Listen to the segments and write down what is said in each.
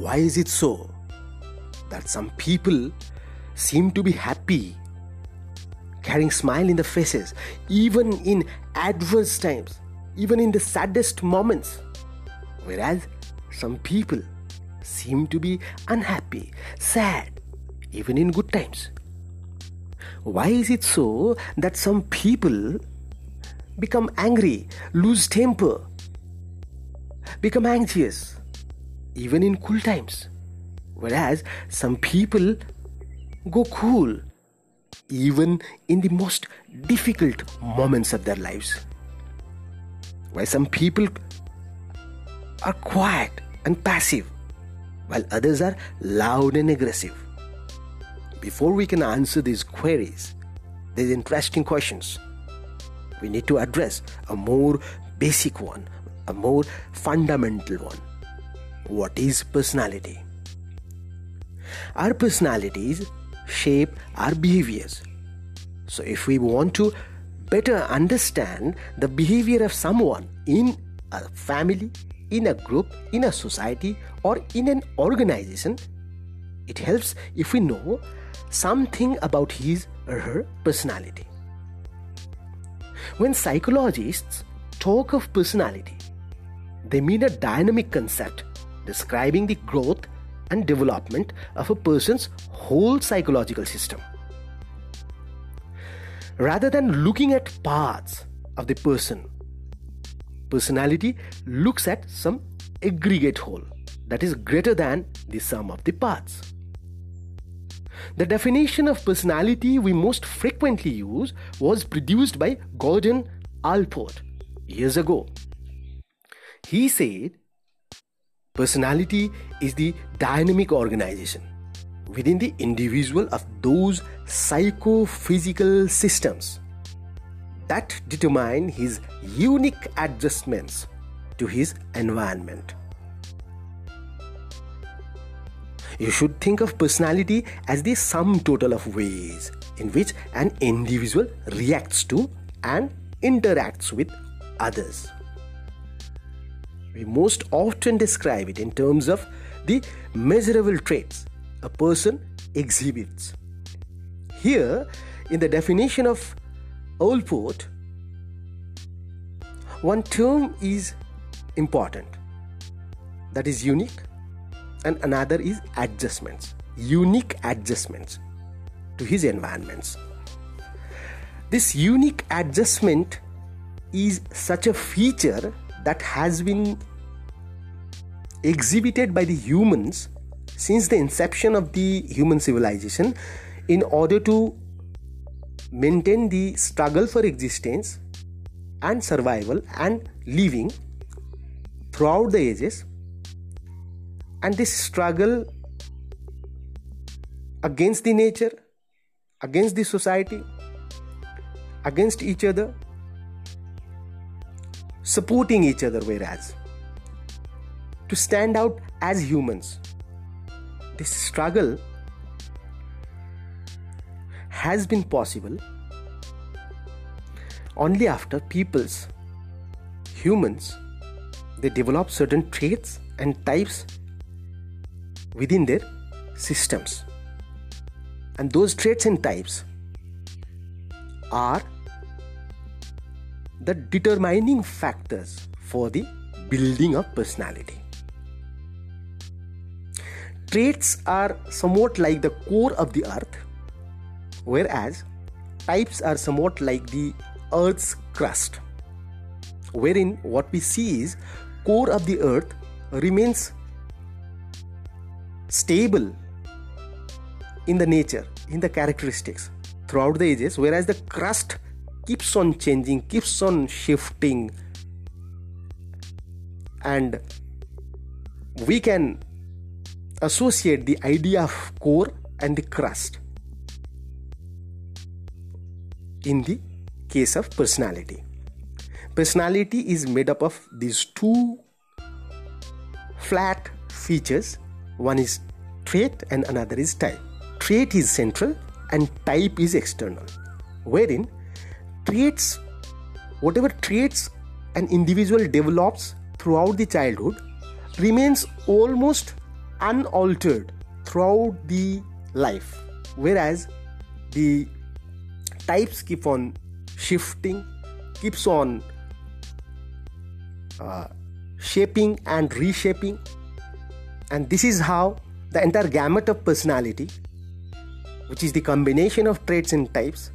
Why is it so that some people seem to be happy, carrying smile in the faces, even in adverse times, even in the saddest moments, whereas some people seem to be unhappy, sad, even in good times? Why is it so that some people become angry, lose temper, become anxious, even in cool times? Whereas some people go cool, even in the most difficult moments of their lives. While some people are quiet and passive, while others are loud and aggressive. Before we can answer these queries, these interesting questions, we need to address a more basic one, a more fundamental one. What is personality? Our personalities shape our behaviors. So, if we want to better understand the behavior of someone in a family, in a group, in a society, or in an organization, it helps if we know something about his or her personality. When psychologists talk of personality, they mean a dynamic concept describing the growth and development of a person's whole psychological system. Rather than looking at parts of the person, personality looks at some aggregate whole that is greater than the sum of the parts. The definition of personality we most frequently use was produced by Gordon Allport years ago. He said, Personality is the dynamic organization within the individual of those psychophysical systems that determine his unique adjustments to his environment. You should think of personality as the sum total of ways in which an individual reacts to and interacts with others. We most often describe it in terms of the measurable traits a person exhibits. Here, in the definition of Allport, one term is important that is unique and another is adjustments unique adjustments to his environments this unique adjustment is such a feature that has been exhibited by the humans since the inception of the human civilization in order to maintain the struggle for existence and survival and living throughout the ages. And this struggle against the nature against the society against each other supporting each other whereas to stand out as humans this struggle has been possible only after peoples humans they develop certain traits and types within their systems. And those traits and types are the determining factors for the building of personality. Traits are somewhat like the core of the earth, whereas types are somewhat like the earth's crust, wherein what we see is core of the earth remains stable in the nature, in the characteristics throughout the ages, whereas the crust keeps on changing, keeps on shifting, and we can associate the idea of core and the crust in the case of personality. Personality is made up of these two flat features one is trait and another is type. Trait is central and type is external. Wherein traits, whatever traits an individual develops throughout the childhood, remains almost unaltered throughout the life. Whereas the types keep on shifting keeps on uh, shaping and reshaping. And this is how the entire gamut of personality which is the combination of traits and types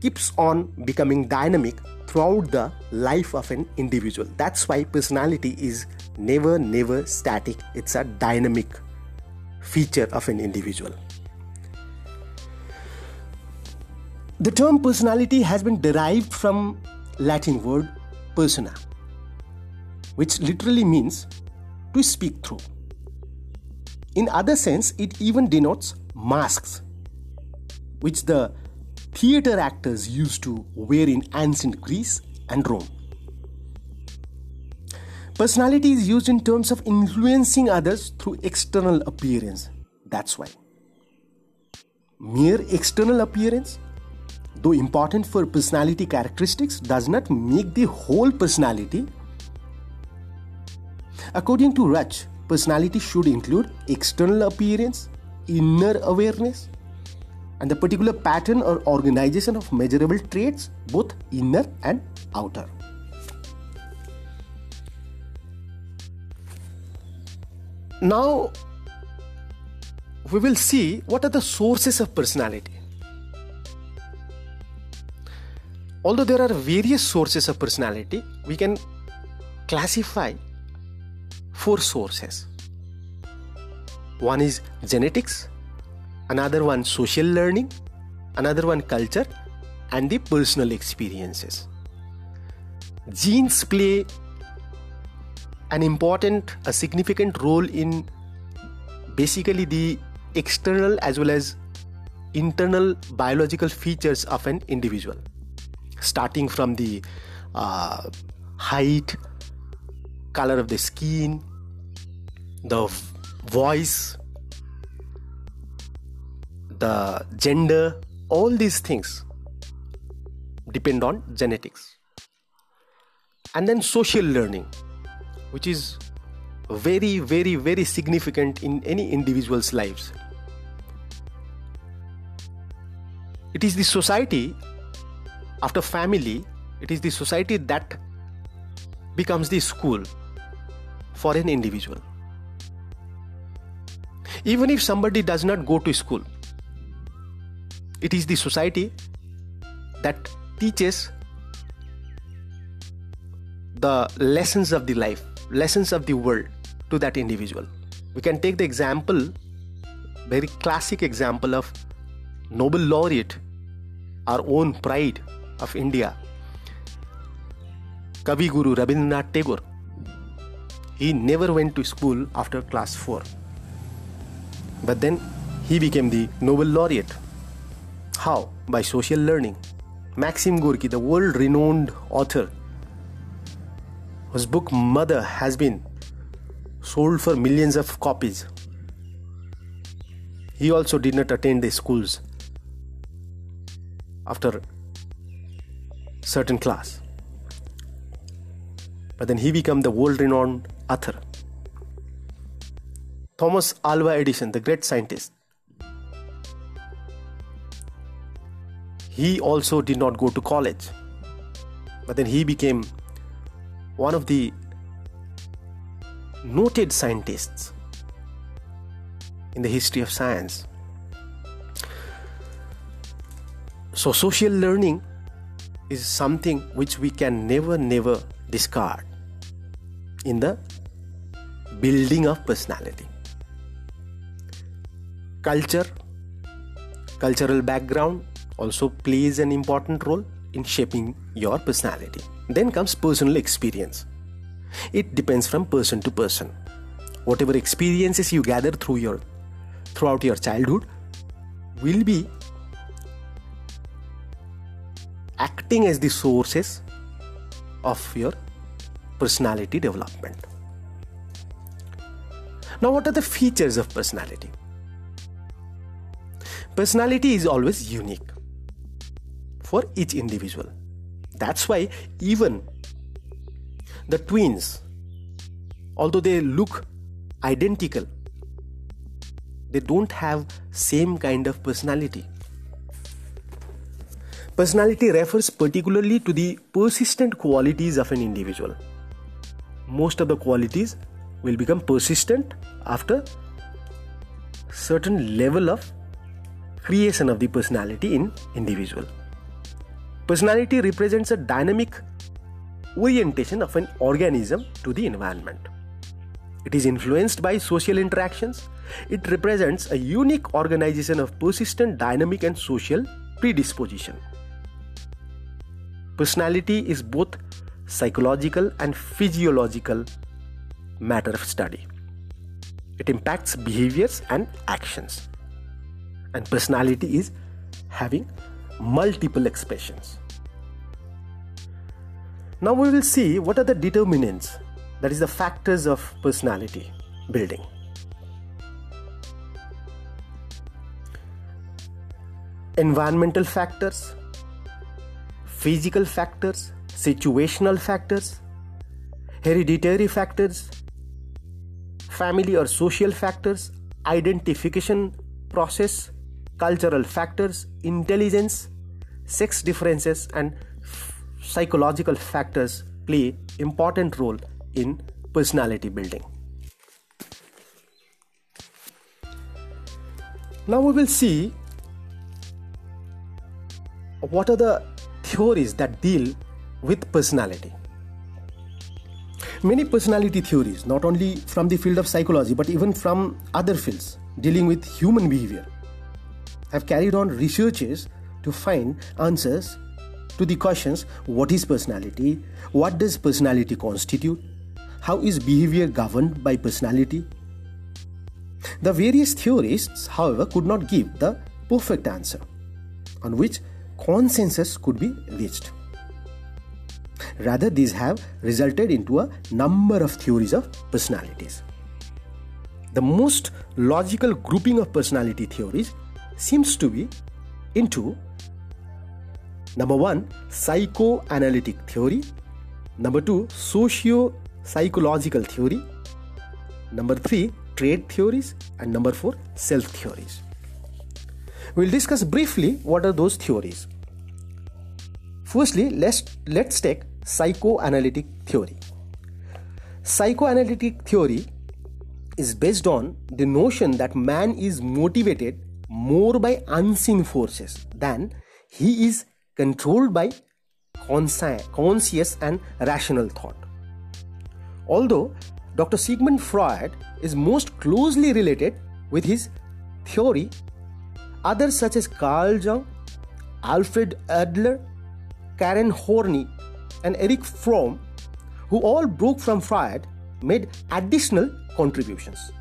keeps on becoming dynamic throughout the life of an individual. That's why personality is never never static. It's a dynamic feature of an individual. The term personality has been derived from latin word persona which literally means to speak through. In other sense it even denotes masks which the theater actors used to wear in ancient Greece and Rome. Personality is used in terms of influencing others through external appearance. That's why. Mere external appearance, though important for personality characteristics, does not make the whole personality. According to Ruch, personality should include external appearance, inner awareness, and the particular pattern or organization of measurable traits, both inner and outer. Now, we will see what are the sources of personality. Although there are various sources of personality, we can classify four sources. One is genetics, another one social learning, another one culture, and the personal experiences. Genes play an important, a significant role in basically the external as well as internal biological features of an individual, starting from the uh, height, color of the skin, the voice, the gender, all these things depend on genetics. And then social learning, which is very, very, very significant in any individual's lives. It is the society, after family, it is the society that becomes the school for an individual. Even if somebody does not go to school, it is the society that teaches the lessons of the life, lessons of the world to that individual. We can take the example, very classic example of Nobel laureate, our own pride of India, Kavi Guru Rabindranath Tagore. He never went to school after class 4. But then he became the Nobel laureate. How? By social learning. Maxim Gorky, the world renowned author, whose book Mother has been sold for millions of copies. He also did not attend the schools after certain class. But then he became the world renowned author. Thomas Alva Edison, the great scientist, he also did not go to college. But then he became one of the noted scientists in the history of science. So, social learning is something which we can never, never discard in the building of personality. Culture, cultural background also plays an important role in shaping your personality. Then comes personal experience. It depends from person to person. Whatever experiences you gather through your throughout your childhood will be acting as the sources of your personality development. Now, what are the features of personality? Personality is always unique for each individual. That's why even the twins, although they look identical, they don't have same kind of personality. Personality refers particularly to the persistent qualities of an individual. Most of the qualities will become persistent after certain level of creation of the personality in individual personality represents a dynamic orientation of an organism to the environment it is influenced by social interactions it represents a unique organization of persistent dynamic and social predisposition personality is both psychological and physiological matter of study. It impacts behaviors and actions. And personality is having multiple expressions. Now we will see what are the determinants, that is, the factors of personality building. Environmental factors, physical factors, situational factors, hereditary factors, family or social factors, identification process, cultural factors, intelligence, sex differences, and psychological factors play important role in personality building. Now we will see what are the theories that deal with personality. Many personality theories, not only from the field of psychology but even from other fields dealing with human behavior, have carried on researches to find answers to the questions what is personality, what does personality constitute, how is behavior governed by personality. The various theorists, however, could not give the perfect answer on which consensus could be reached. Rather, these have resulted into a number of theories of personalities. The most logical grouping of personality theories seems to be into number one, psychoanalytic theory, number two, socio psychological theory, number three, trait theories, and number four, self theories. We'll discuss briefly what are those theories. Firstly, let's, let's take psychoanalytic theory. Psychoanalytic theory is based on the notion that man is motivated more by unseen forces than he is controlled by conscious and rational thought. Although Dr. Sigmund Freud is most closely related with his theory, others such as Carl Jung, Alfred Adler, Karen Horney, and Erich Fromm, who all broke from Freud, made additional contributions.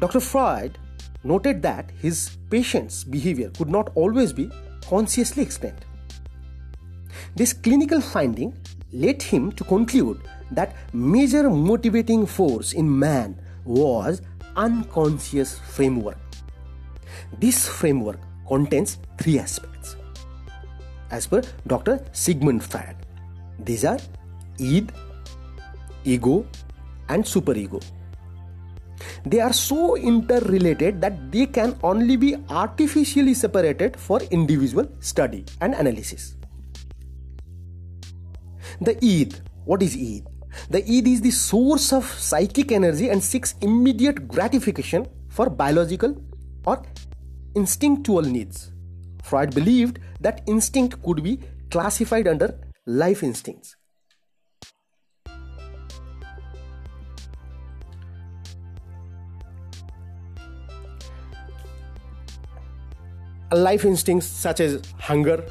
Dr. Freud noted that his patient's behavior could not always be consciously explained. This clinical finding led him to conclude that major motivating force in man was unconscious framework. This framework contains three aspects. As per Dr. Sigmund Freud, these are id, ego, and superego. They are so interrelated that they can only be artificially separated for individual study and analysis. The id, what is id? The id is the source of psychic energy and seeks immediate gratification for biological or instinctual needs. Freud believed that instinct could be classified under life instincts. Life instincts such as hunger,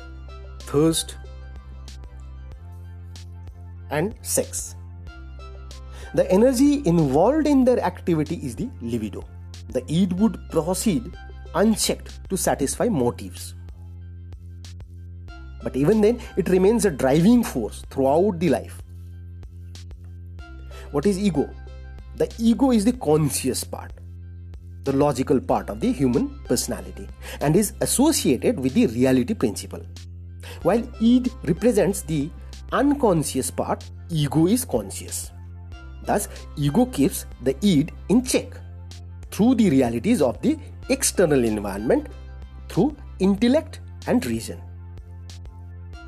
thirst, and sex. The energy involved in their activity is the libido. The id would proceed unchecked to satisfy motives. But even then, it remains a driving force throughout the life. What is ego? The ego is the conscious part, the logical part of the human personality, and is associated with the reality principle. While id represents the unconscious part, ego is conscious. Thus, ego keeps the id in check through the realities of the external environment through intellect and reason.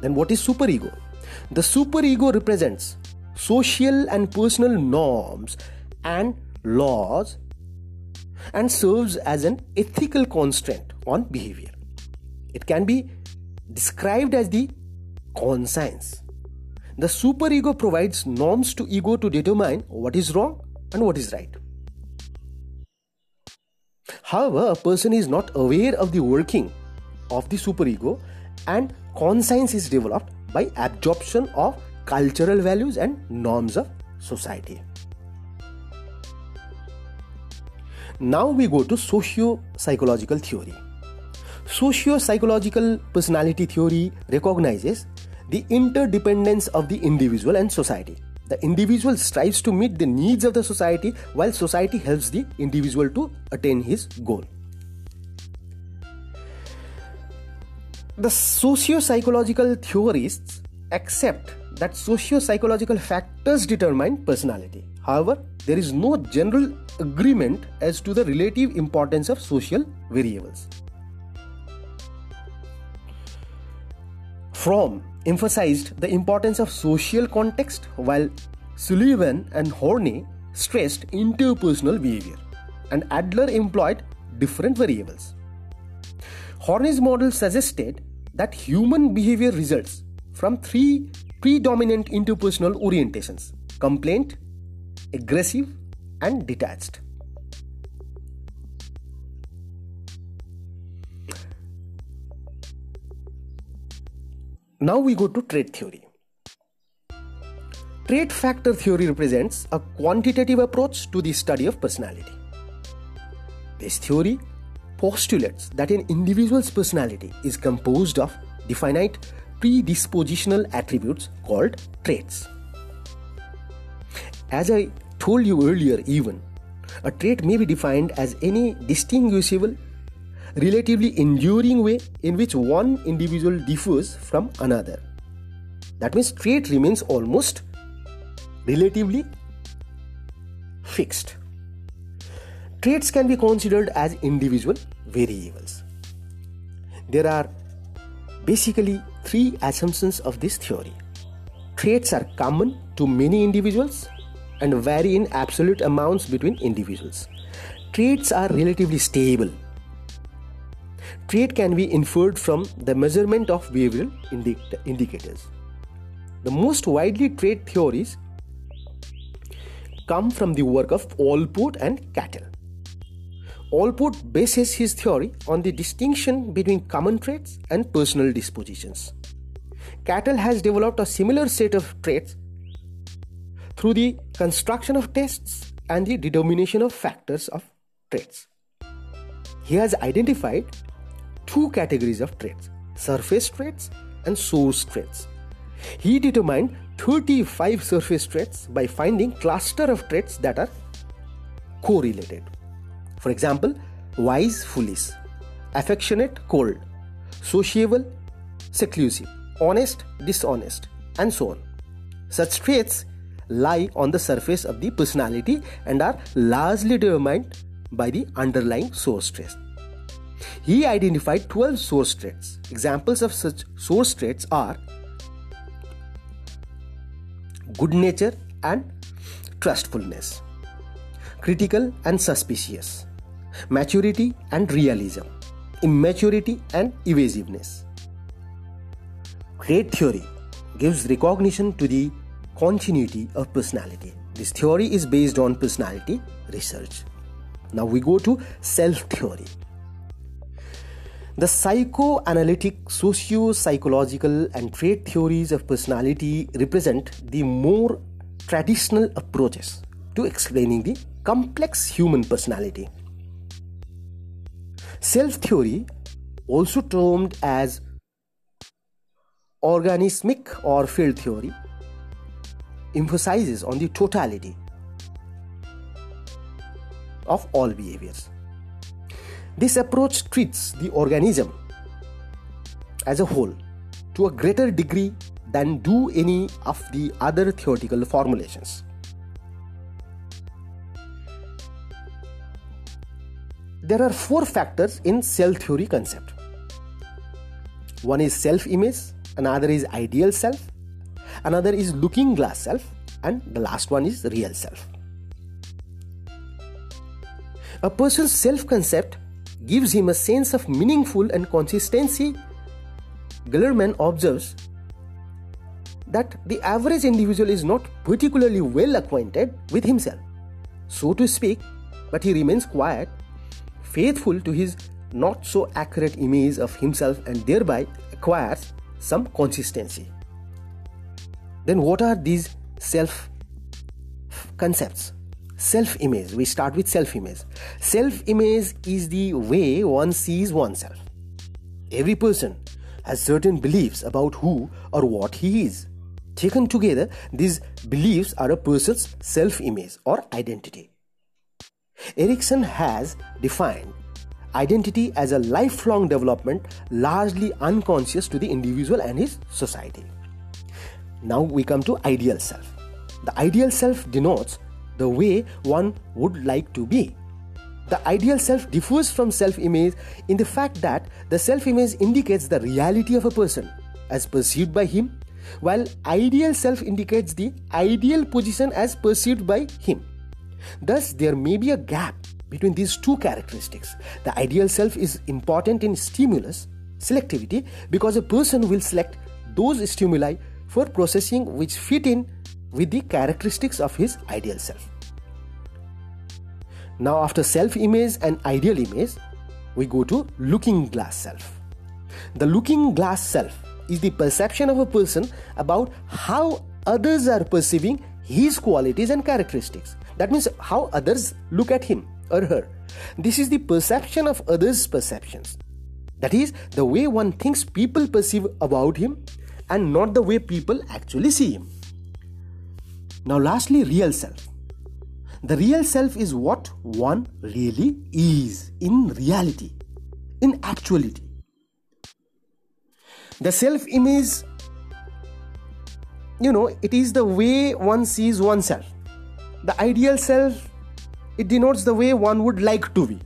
Then, what is superego? The superego represents social and personal norms and laws and serves as an ethical constraint on behavior. It can be described as the conscience. The superego provides norms to ego to determine what is wrong and what is right. However, a person is not aware of the working of the superego and conscience is developed by absorption of cultural values and norms of society. Now we go to socio psychological theory. Socio psychological personality theory recognizes the interdependence of the individual and society. The individual strives to meet the needs of the society while society helps the individual to attain his goal. The socio psychological theorists accept that socio psychological factors determine personality. However, there is no general agreement as to the relative importance of social variables. Fromm emphasized the importance of social context while Sullivan and Horney stressed interpersonal behavior, and Adler employed different variables. Horney's model suggested that human behavior results from three predominant interpersonal orientations compliant, aggressive, and detached. Now we go to trait theory. Trait factor theory represents a quantitative approach to the study of personality. This theory postulates that an individual's personality is composed of definite predispositional attributes called traits. As I told you earlier, even a trait may be defined as any distinguishable, relatively enduring way in which one individual differs from another. That means trait remains almost relatively fixed. Traits can be considered as individual variables. There are basically three assumptions of this theory. Traits are common to many individuals and vary in absolute amounts between individuals. Traits are relatively stable. Trait can be inferred from the measurement of behavioral indicators. The most widely trait theories come from the work of Allport and Cattell. Allport bases his theory on the distinction between common traits and personal dispositions. Cattell has developed a similar set of traits through the construction of tests and the determination of factors of traits. He has identified two categories of traits surface traits and source traits. He determined 35 surface traits by finding cluster of traits that are correlated. For example, wise, foolish, affectionate, cold, sociable, seclusive, honest, dishonest, and so on. Such traits lie on the surface of the personality and are largely determined by the underlying source traits. He identified 12 source traits. Examples of such source traits are good nature and trustfulness, critical and suspicious, maturity and realism, immaturity and evasiveness. Trait theory gives recognition to the continuity of personality. This theory is based on personality research. Now we go to self theory. The psychoanalytic, socio psychological, and trait theories of personality represent the more traditional approaches to explaining the complex human personality. Self theory, also termed as organismic or field theory, emphasizes on the totality of all behaviors. This approach treats the organism as a whole to a greater degree than do any of the other theoretical formulations. There are four factors in self theory concept. One is self image, another is ideal self, another is looking glass self, and the last one is real self. A person's self concept gives him a sense of meaningful and consistency. Gellerman observes that the average individual is not particularly well acquainted with himself, so to speak, but he remains quiet, faithful to his not so accurate image of himself and thereby acquires some consistency. Then, what are these self concepts? Self image. We start with self image. Self image is the way one sees oneself. Every person has certain beliefs about who or what he is. Taken together, these beliefs are a person's self image or identity. Erikson has defined identity as a lifelong development largely unconscious to the individual and his society. Now we come to ideal self. The ideal self denotes the way one would like to be. The ideal self differs from self image in the fact that the self image indicates the reality of a person as perceived by him while ideal self indicates the ideal position as perceived by him. Thus, there may be a gap between these two characteristics. The ideal self is important in stimulus selectivity because a person will select those stimuli for processing which fit in with the characteristics of his ideal self. Now, after self image and ideal image, we go to looking glass self. The looking glass self is the perception of a person about how others are perceiving his qualities and characteristics. That means how others look at him or her. This is the perception of others' perceptions. That is, the way one thinks people perceive about him and not the way people actually see him. Now, lastly, real self. The real self is what one really is in reality, in actuality. The self image, you know, it is the way one sees oneself. The ideal self, it denotes the way one would like to be,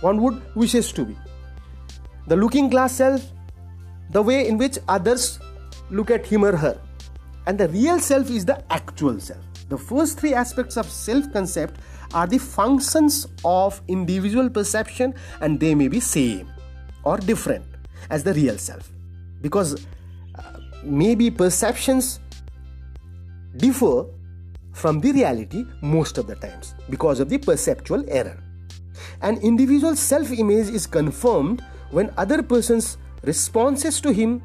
one would wishes to be. The looking glass self, the way in which others look at him or her. And the real self is the actual self. The first three aspects of self concept are the functions of individual perception and they may be same or different as the real self because uh, maybe perceptions differ from the reality most of the times because of the perceptual error. An individual's self image is confirmed when other person's responses to him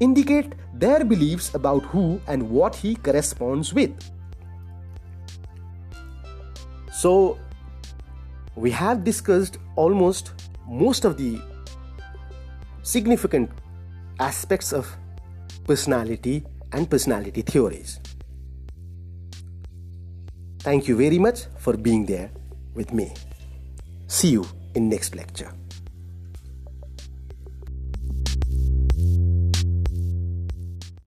indicate their beliefs about who and what he corresponds with. So, we have discussed almost most of the significant aspects of personality and personality theories. Thank you very much for being there with me. See you in next lecture.